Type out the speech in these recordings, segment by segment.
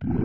Efendim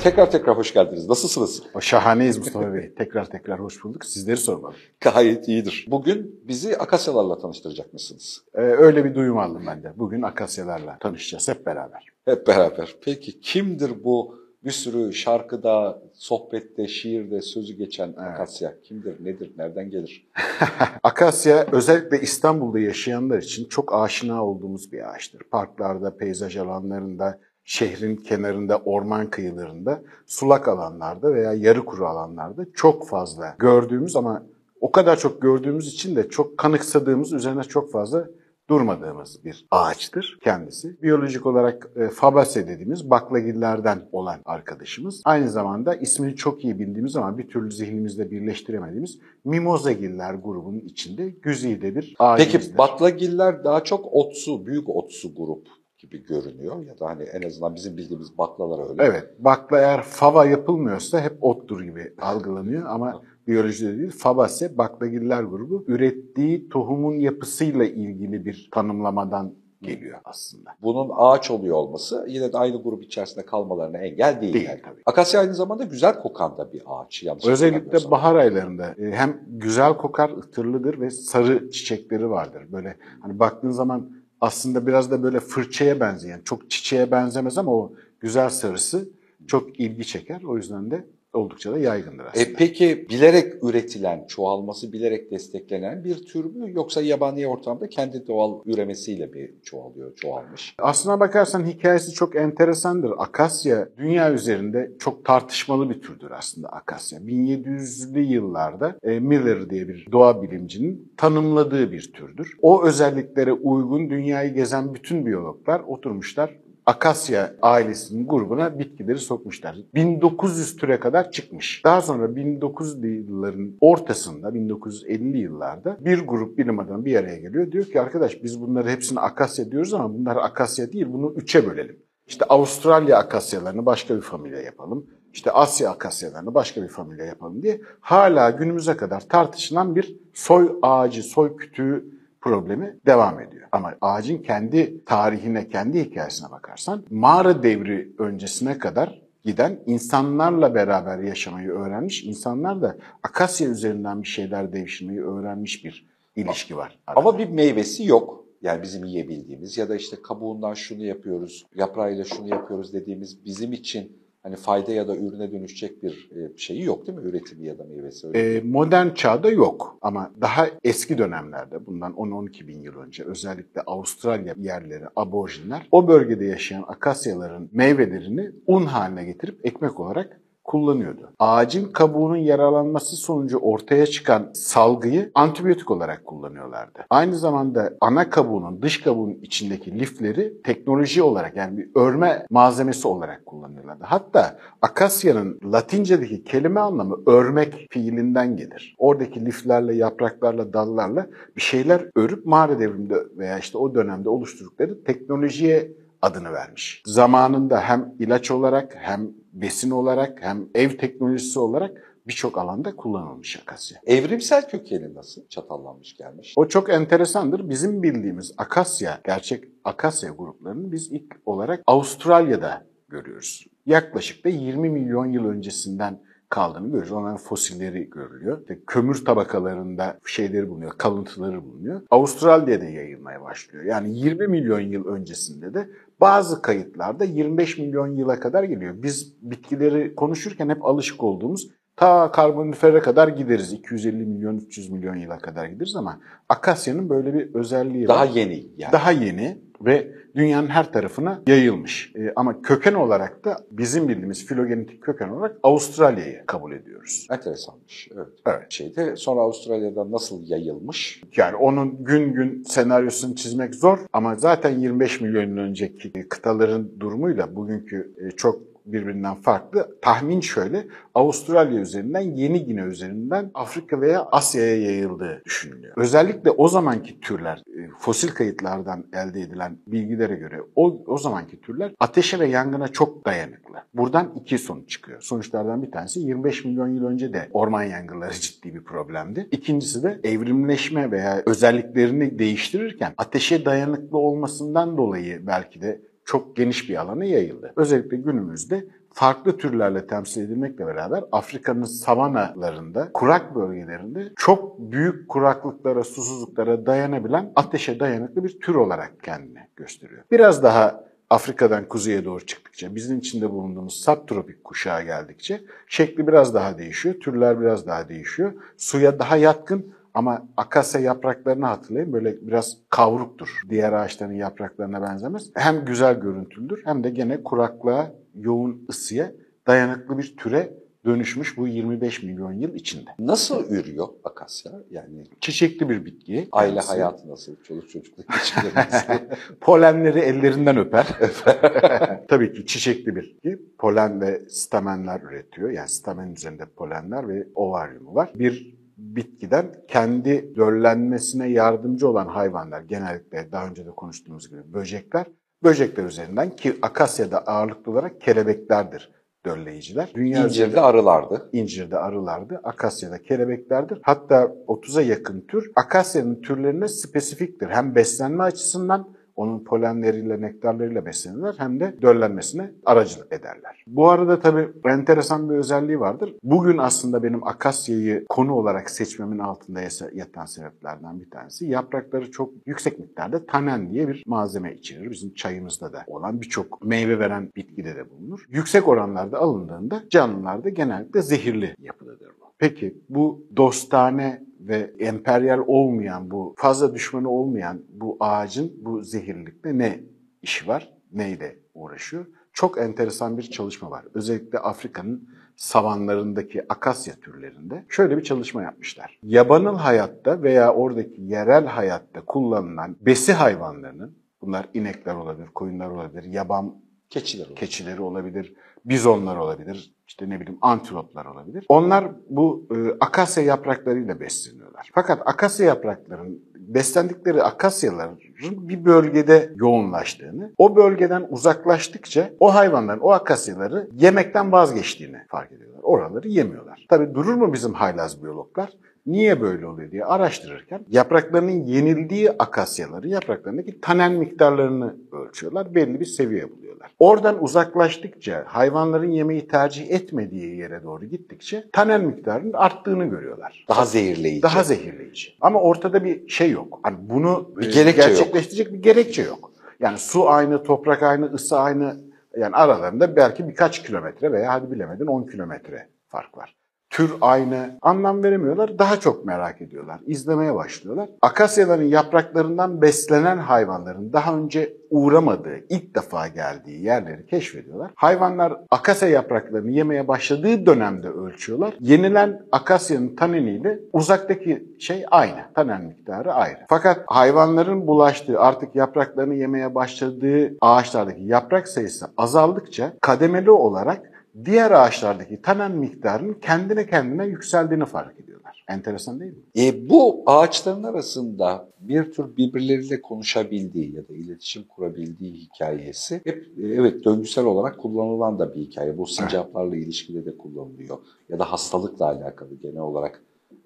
tekrar tekrar hoş geldiniz. Nasılsınız? Şahaneyiz Mustafa Bey. Tekrar tekrar hoş bulduk. Sizleri sormalı. Gayet iyidir. Bugün bizi akasyalarla tanıştıracakmışsınız. Ee, öyle bir duyum aldım ben de. Bugün akasyalarla tanışacağız hep beraber. Hep beraber. Peki kimdir bu bir sürü şarkıda, sohbette, şiirde sözü geçen akasya? Kimdir, nedir, nereden gelir? Akasya özellikle İstanbul'da yaşayanlar için çok aşina olduğumuz bir ağaçtır. Parklarda, peyzaj alanlarında, şehrin kenarında, orman kıyılarında, sulak alanlarda veya yarı kuru alanlarda çok fazla gördüğümüz ama o kadar çok gördüğümüz için de çok kanıksadığımız, üzerine çok fazla durmadığımız bir ağaçtır kendisi. Biyolojik olarak e, Fabaceae dediğimiz baklagillerden olan arkadaşımız. Aynı zamanda ismini çok iyi bildiğimiz ama bir türlü zihnimizde birleştiremediğimiz Mimozagiller grubunun içinde güzide bir ağacımızdır. Peki baklagiller daha çok otsu, büyük otsu grup gibi görünüyor. Ya da hani en azından bizim bildiğimiz baklalar öyle. Evet, bakla eğer fava yapılmıyorsa hep ottur gibi algılanıyor ama biyolojide değil. Fabaceae baklagiller grubu ürettiği tohumun yapısıyla ilgili bir tanımlamadan geliyor aslında. Bunun ağaç oluyor olması yine de aynı grup içerisinde kalmalarına engel değil. Değil yani. tabii. Akasya aynı zamanda güzel kokan da bir ağaç. Yanlış Özellikle bahar aylarında e, hem güzel kokar, ıtırlıdır ve sarı çiçekleri vardır. Böyle hani baktığın zaman aslında biraz da böyle fırçaya benzeyen, çok çiçeğe benzemez ama o güzel sarısı çok ilgi çeker. O yüzden de oldukça da yaygındır aslında. E peki bilerek üretilen, çoğalması bilerek desteklenen bir tür mü yoksa yabani ortamda kendi doğal üremesiyle bir çoğalıyor, çoğalmış? Aslına bakarsan hikayesi çok enteresandır. Akasya dünya üzerinde çok tartışmalı bir türdür aslında akasya. 1700'lü yıllarda e, Miller diye bir doğa bilimcinin tanımladığı bir türdür. O özelliklere uygun dünyayı gezen bütün biyologlar oturmuşlar Akasya ailesinin grubuna bitkileri sokmuşlar. 1900 türe kadar çıkmış. Daha sonra 1900'lü yılların ortasında 1950 yıllarda bir grup bilim adamı bir araya geliyor. Diyor ki arkadaş biz bunları hepsini akasya diyoruz ama bunlar akasya değil bunu üçe bölelim. İşte Avustralya akasyalarını başka bir familya yapalım. İşte Asya akasyalarını başka bir familya yapalım diye hala günümüze kadar tartışılan bir soy ağacı, soy kütüğü problemi devam ediyor. Ama ağacın kendi tarihine, kendi hikayesine bakarsan mağara devri öncesine kadar giden insanlarla beraber yaşamayı öğrenmiş, insanlar da akasya üzerinden bir şeyler devşirmeyi öğrenmiş bir ilişki var. arada. Ama bir meyvesi yok. Yani bizim yiyebildiğimiz ya da işte kabuğundan şunu yapıyoruz, yaprağıyla şunu yapıyoruz dediğimiz bizim için hani fayda ya da ürüne dönüşecek bir e, şeyi yok değil mi? Üretimi ya da meyvesi öyle. Ee, modern çağda yok ama daha eski dönemlerde bundan 10-12 bin yıl önce özellikle Avustralya yerleri, aborjinler o bölgede yaşayan akasyaların meyvelerini un haline getirip ekmek olarak kullanıyordu. Ağacın kabuğunun yaralanması sonucu ortaya çıkan salgıyı antibiyotik olarak kullanıyorlardı. Aynı zamanda ana kabuğunun, dış kabuğun içindeki lifleri teknoloji olarak yani bir örme malzemesi olarak kullanıyorlardı. Hatta akasyanın Latince'deki kelime anlamı örmek fiilinden gelir. Oradaki liflerle, yapraklarla, dallarla bir şeyler örüp mağara devriminde veya işte o dönemde oluşturdukları teknolojiye adını vermiş. Zamanında hem ilaç olarak hem besin olarak hem ev teknolojisi olarak birçok alanda kullanılmış akasya. Evrimsel kökeni nasıl? Çatallanmış gelmiş. O çok enteresandır. Bizim bildiğimiz akasya, gerçek akasya gruplarını biz ilk olarak Avustralya'da görüyoruz. Yaklaşık da 20 milyon yıl öncesinden kaldığını görüyoruz. Onların fosilleri görülüyor. İşte kömür tabakalarında şeyleri bulunuyor, kalıntıları bulunuyor. Avustralya'da yayılmaya başlıyor. Yani 20 milyon yıl öncesinde de bazı kayıtlarda 25 milyon yıla kadar geliyor. Biz bitkileri konuşurken hep alışık olduğumuz ta karbonifere kadar gideriz. 250 milyon, 300 milyon yıla kadar gideriz ama Akasya'nın böyle bir özelliği Daha var. yeni yani. Daha yeni ve dünyanın her tarafına yayılmış. Ee, ama köken olarak da bizim bildiğimiz filogenetik köken olarak Avustralya'yı kabul ediyoruz. Enteresanmış. Evet. Evet. Şeyde sonra Avustralya'da nasıl yayılmış? Yani onun gün gün senaryosunu çizmek zor ama zaten 25 milyon önceki kıtaların durumuyla bugünkü e, çok birbirinden farklı. Tahmin şöyle, Avustralya üzerinden, Yeni Gine üzerinden Afrika veya Asya'ya yayıldığı düşünülüyor. Özellikle o zamanki türler, e, fosil kayıtlardan elde edilen bilgilere göre o, o zamanki türler ateşe ve yangına çok dayanıklı. Buradan iki sonuç çıkıyor. Sonuçlardan bir tanesi 25 milyon yıl önce de orman yangınları ciddi bir problemdi. İkincisi de evrimleşme veya özelliklerini değiştirirken ateşe dayanıklı olmasından dolayı belki de çok geniş bir alana yayıldı. Özellikle günümüzde farklı türlerle temsil edilmekle beraber Afrika'nın savanalarında, kurak bölgelerinde çok büyük kuraklıklara, susuzluklara dayanabilen ateşe dayanıklı bir tür olarak kendini gösteriyor. Biraz daha Afrika'dan kuzeye doğru çıktıkça, bizim içinde bulunduğumuz subtropik kuşağa geldikçe şekli biraz daha değişiyor, türler biraz daha değişiyor. Suya daha yatkın ama akasya yapraklarını hatırlayın böyle biraz kavruktur. Diğer ağaçların yapraklarına benzemez. Hem güzel görüntülüdür hem de gene kuraklığa, yoğun ısıya dayanıklı bir türe dönüşmüş bu 25 milyon yıl içinde. Nasıl ürüyor akasya? Yani Çiçekli bir bitki. aile kendisi. hayatı nasıl? Çoluk çocukla ilişkileri nasıl? Polenleri ellerinden öper. Tabii ki çiçekli bir bitki. Polen ve stamenler üretiyor. Yani stamen üzerinde polenler ve ovaryumu var. Bir bitkiden kendi döllenmesine yardımcı olan hayvanlar genellikle daha önce de konuştuğumuz gibi böcekler. Böcekler üzerinden ki akasyada ağırlıklı olarak kelebeklerdir dölleyiciler. Dünya üzerinde- İncirde arılardı. İncirde arılardı, akasyada kelebeklerdir. Hatta 30'a yakın tür akasyanın türlerine spesifiktir. Hem beslenme açısından onun polenleriyle, nektarlarıyla beslenirler hem de döllenmesine aracılık ederler. Bu arada tabii enteresan bir özelliği vardır. Bugün aslında benim akasyayı konu olarak seçmemin altında yatan sebeplerden bir tanesi. Yaprakları çok yüksek miktarda tanen diye bir malzeme içerir. Bizim çayımızda da olan birçok meyve veren bitkide de bulunur. Yüksek oranlarda alındığında canlılarda genellikle zehirli yapıdadır bu. Peki bu dostane ve emperyal olmayan bu fazla düşmanı olmayan bu ağacın bu zehirlilikle ne işi var? Neyle uğraşıyor? Çok enteresan bir çalışma var. Özellikle Afrika'nın savanlarındaki akasya türlerinde şöyle bir çalışma yapmışlar. Yabanıl hayatta veya oradaki yerel hayatta kullanılan besi hayvanlarının bunlar inekler olabilir, koyunlar olabilir, yaban Keçiler olur. keçileri olabilir, bizonlar olabilir, işte ne bileyim antiloplar olabilir. Onlar bu e, akasya yapraklarıyla besleniyorlar. Fakat akasya yaprakların beslendikleri akasyaların bir bölgede yoğunlaştığını, o bölgeden uzaklaştıkça o hayvanların o akasyaları yemekten vazgeçtiğini fark ediyorlar. Oraları yemiyorlar. Tabii durur mu bizim haylaz biyologlar? Niye böyle oluyor diye araştırırken yapraklarının yenildiği akasyaları, yapraklarındaki tanen miktarlarını ölçüyorlar. Belli bir seviye buluyorlar. Oradan uzaklaştıkça, hayvanların yemeği tercih etmediği yere doğru gittikçe tanen miktarının arttığını görüyorlar. Daha zehirleyici. Daha zehirleyici. Ama ortada bir şey yok. Hani bunu Bir e, gerekçe yok. gerçekleştirecek bir gerekçe yok. Yani su aynı, toprak aynı, ısı aynı. Yani aralarında belki birkaç kilometre veya hadi bilemedin 10 kilometre fark var. Tür aynı. Anlam veremiyorlar. Daha çok merak ediyorlar. İzlemeye başlıyorlar. Akasyaların yapraklarından beslenen hayvanların daha önce uğramadığı, ilk defa geldiği yerleri keşfediyorlar. Hayvanlar akasya yapraklarını yemeye başladığı dönemde ölçüyorlar. Yenilen akasyanın taneniyle uzaktaki şey aynı. Tanen miktarı ayrı. Fakat hayvanların bulaştığı, artık yapraklarını yemeye başladığı ağaçlardaki yaprak sayısı azaldıkça kademeli olarak diğer ağaçlardaki tanen miktarının kendine kendine yükseldiğini fark ediyorlar. Enteresan değil mi? E, bu ağaçların arasında bir tür birbirleriyle konuşabildiği ya da iletişim kurabildiği hikayesi hep e, evet döngüsel olarak kullanılan da bir hikaye. Bu sincaplarla ilişkide de kullanılıyor. Ya da hastalıkla alakalı genel olarak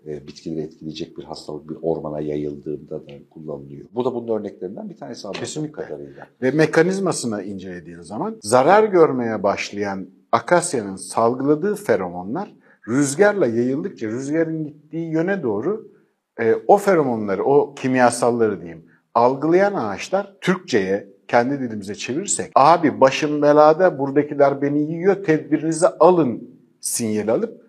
e, bitkileri etkileyecek bir hastalık bir ormana yayıldığında da kullanılıyor. Bu da bunun örneklerinden bir tanesi Kesinlikle. kadarıyla. Ve mekanizmasını incelediğin zaman zarar görmeye başlayan akasyanın salgıladığı feromonlar rüzgarla yayıldıkça rüzgarın gittiği yöne doğru e, o feromonları, o kimyasalları diyeyim algılayan ağaçlar Türkçe'ye kendi dilimize çevirirsek abi başım belada buradakiler beni yiyor tedbirinizi alın sinyali alıp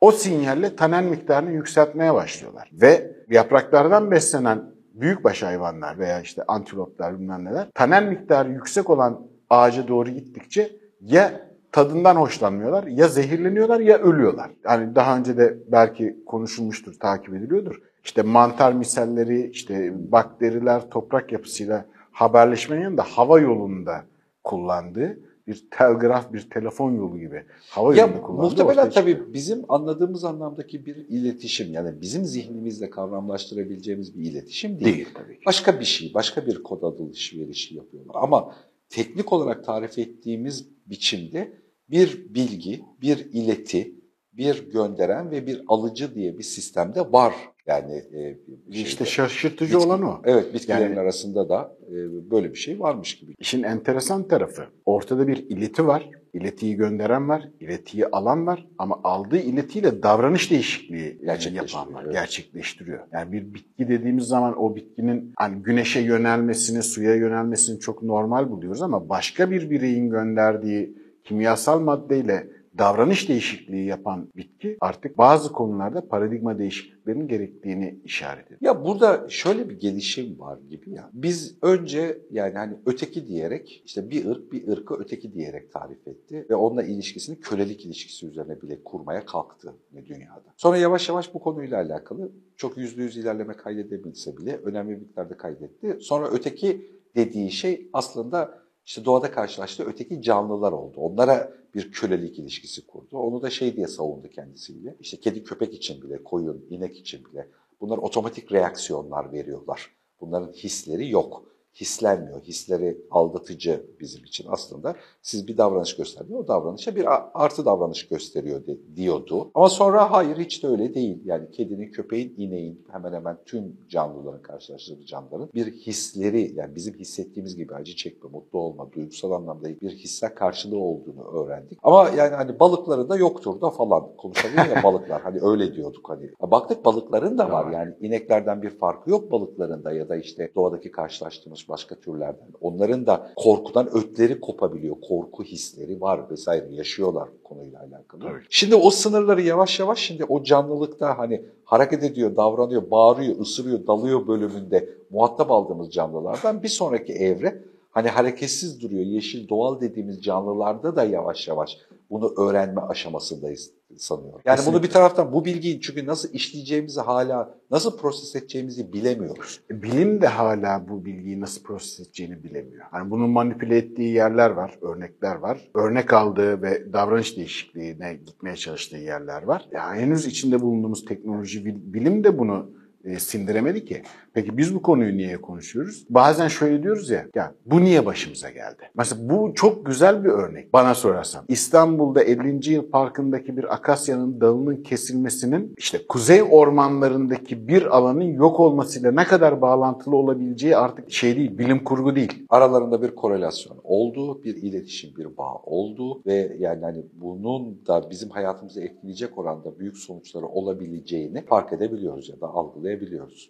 o sinyalle tanen miktarını yükseltmeye başlıyorlar. Ve yapraklardan beslenen büyükbaş hayvanlar veya işte antiloplar bilmem neler tanen miktarı yüksek olan ağaca doğru gittikçe ya tadından hoşlanmıyorlar ya zehirleniyorlar ya ölüyorlar. Yani daha önce de belki konuşulmuştur, takip ediliyordur. İşte mantar misalleri, işte bakteriler toprak yapısıyla haberleşmenin yanında hava yolunda kullandığı bir telgraf, bir telefon yolu gibi hava Ya yolunu kullandı. muhtemelen tabii bizim anladığımız anlamdaki bir iletişim yani bizim zihnimizle kavramlaştırabileceğimiz bir iletişim değil. değil tabii ki. Başka bir şey, başka bir kod alışverişi yapıyorlar. Ama teknik olarak tarif ettiğimiz biçimde bir bilgi, bir ileti, bir gönderen ve bir alıcı diye bir sistemde var. Yani e, bir İşte şeyde. şaşırtıcı Bitki- olan o. Evet, bitkilerin Yani- arasında da e, böyle bir şey varmış gibi. İşin enteresan tarafı ortada bir ileti var. İletiyi gönderen var, iletiyi alan var ama aldığı iletiyle davranış değişikliği yapan var, evet. gerçekleştiriyor. Yani bir bitki dediğimiz zaman o bitkinin hani güneşe yönelmesini, suya yönelmesini çok normal buluyoruz ama başka bir bireyin gönderdiği kimyasal maddeyle davranış değişikliği yapan bitki artık bazı konularda paradigma değişikliklerinin gerektiğini işaret ediyor. Ya burada şöyle bir gelişim var gibi ya. Biz önce yani hani öteki diyerek işte bir ırk bir ırkı öteki diyerek tarif etti ve onunla ilişkisini kölelik ilişkisi üzerine bile kurmaya kalktı dünyada. Sonra yavaş yavaş bu konuyla alakalı çok yüzde yüz ilerleme kaydedebilse bile önemli miktarda kaydetti. Sonra öteki dediği şey aslında işte doğada karşılaştığı öteki canlılar oldu. Onlara bir kölelik ilişkisi kurdu. Onu da şey diye savundu kendisiyle. İşte kedi köpek için bile, koyun, inek için bile bunlar otomatik reaksiyonlar veriyorlar. Bunların hisleri yok. Hislenmiyor. Hisleri aldatıcı bizim için aslında. Siz bir davranış gösterdiğinde o davranışa bir artı davranış gösteriyor de- diyordu. Ama sonra hayır hiç de öyle değil. Yani kedinin, köpeğin, ineğin hemen hemen tüm canlıların karşılaştığı canlıların bir hisleri yani bizim hissettiğimiz gibi acı çekme, mutlu olma, duygusal anlamda bir hisse karşılığı olduğunu öğrendik. Ama yani hani balıkların da yoktur da falan konuşalım ya balıklar hani öyle diyorduk hani. Baktık balıkların da var Var. yani ineklerden bir farkı yok balıkların da ya da işte doğadaki karşılaştığımız başka türlerden. Onların da korkudan ötleri kopabiliyor. Korku hisleri var vesaire yaşıyorlar bu konuyla alakalı. Tabii. Şimdi o sınırları yavaş yavaş şimdi o canlılıkta hani hareket ediyor, davranıyor, bağırıyor, ısırıyor, dalıyor bölümünde muhatap aldığımız canlılardan bir sonraki evre hani hareketsiz duruyor. Yeşil doğal dediğimiz canlılarda da yavaş yavaş bunu öğrenme aşamasındayız sanıyorum. Yani bunu Kesinlikle. bir taraftan bu bilgiyi çünkü nasıl işleyeceğimizi hala nasıl proses edeceğimizi bilemiyoruz. E, Bilim de hala bu bilgiyi nasıl proses edeceğini bilemiyor. Hani bunu manipüle ettiği yerler var, örnekler var. Örnek aldığı ve davranış değişikliğine gitmeye çalıştığı yerler var. Yani henüz içinde bulunduğumuz teknoloji, bil- bilim de bunu e, sindiremedi ki. Peki biz bu konuyu niye konuşuyoruz? Bazen şöyle diyoruz ya, ya bu niye başımıza geldi? Mesela bu çok güzel bir örnek bana sorarsan. İstanbul'da 50. Yıl Parkı'ndaki bir akasyanın dalının kesilmesinin işte kuzey ormanlarındaki bir alanın yok olmasıyla ne kadar bağlantılı olabileceği artık şey değil, bilim kurgu değil. Aralarında bir korelasyon oldu, bir iletişim, bir bağ oldu ve yani hani bunun da bizim hayatımızı etkileyecek oranda büyük sonuçları olabileceğini fark edebiliyoruz ya da algılayabiliyoruz.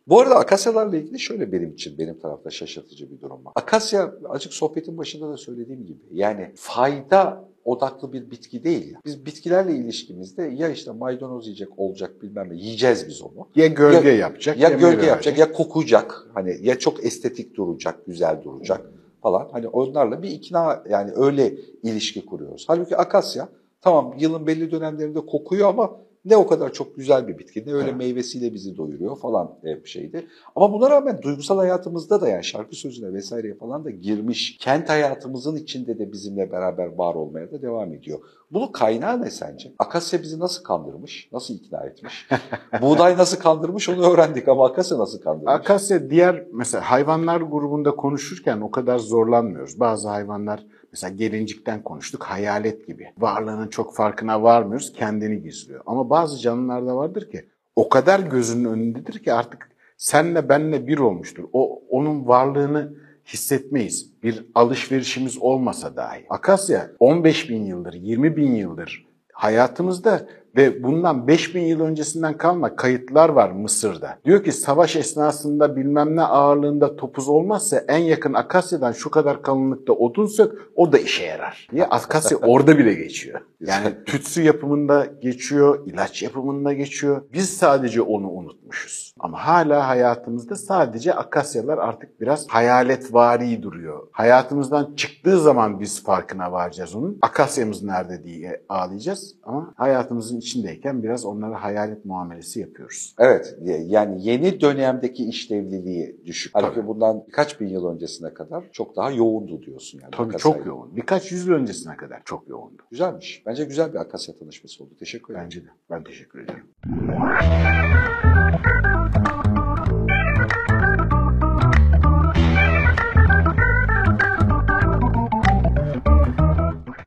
Bu arada akasyalarla ilgili şöyle benim için benim tarafta şaşırtıcı bir durum var. Akasya açık sohbetin başında da söylediğim gibi yani fayda odaklı bir bitki değil. Biz bitkilerle ilişkimizde ya işte maydanoz yiyecek olacak bilmem ne yiyeceğiz biz onu. Ya gölge Ya- yapacak, Ya gölge yapacak verecek. ya kokacak. Hani ya çok estetik duracak, güzel duracak falan. Hani onlarla bir ikna yani öyle ilişki kuruyoruz. Halbuki akasya tamam yılın belli dönemlerinde kokuyor ama ne o kadar çok güzel bir bitki ne öyle Evet. meyvesiyle bizi doyuruyor falan bir şeydi. Ama buna rağmen duygusal hayatımızda da yani şarkı sözüne vesaireye falan da girmiş. Kent hayatımızın içinde de bizimle beraber var olmaya da devam ediyor. Bunun kaynağı ne sence? Akasya bizi nasıl kandırmış? Nasıl ikna etmiş? Buğday nasıl kandırmış onu öğrendik ama akasya nasıl kandırmış? Akasya diğer mesela hayvanlar grubunda konuşurken o kadar zorlanmıyoruz. Bazı hayvanlar mesela gelincikten konuştuk hayalet gibi. Varlığının çok farkına varmıyoruz kendini gizliyor. Ama bazı canlılarda vardır ki o kadar gözünün önündedir ki artık senle benle bir olmuştur. O onun varlığını hissetmeyiz. Bir alışverişimiz olmasa dahi. Akasya 15 bin yıldır, 20 bin yıldır hayatımızda ve bundan 5000 yıl öncesinden kalma kayıtlar var Mısır'da. Diyor ki savaş esnasında bilmem ne ağırlığında topuz olmazsa en yakın akasyadan şu kadar kalınlıkta odun sök o da işe yarar. Diye akasya orada bile geçiyor. Yani tütsü yapımında geçiyor, ilaç yapımında geçiyor. Biz sadece onu unutmuşuz. Ama hala hayatımızda sadece akasyalar artık biraz hayaletvari duruyor. Hayatımızdan çıktığı zaman biz farkına varacağız onun. Akasyamız nerede diye ağlayacağız ama hayatımızın içindeyken biraz onlara hayalet muamelesi yapıyoruz. Evet yani yeni dönemdeki işlevliliği düşük. Halbuki Tabii. bundan birkaç bin yıl öncesine kadar çok daha yoğundu diyorsun. Yani Tabii Akasya. çok yoğun. Birkaç yüzyıl öncesine kadar çok yoğundu. Güzelmiş. Bence güzel bir Akasya tanışması oldu. Teşekkür ederim. Bence de. Ben teşekkür ederim.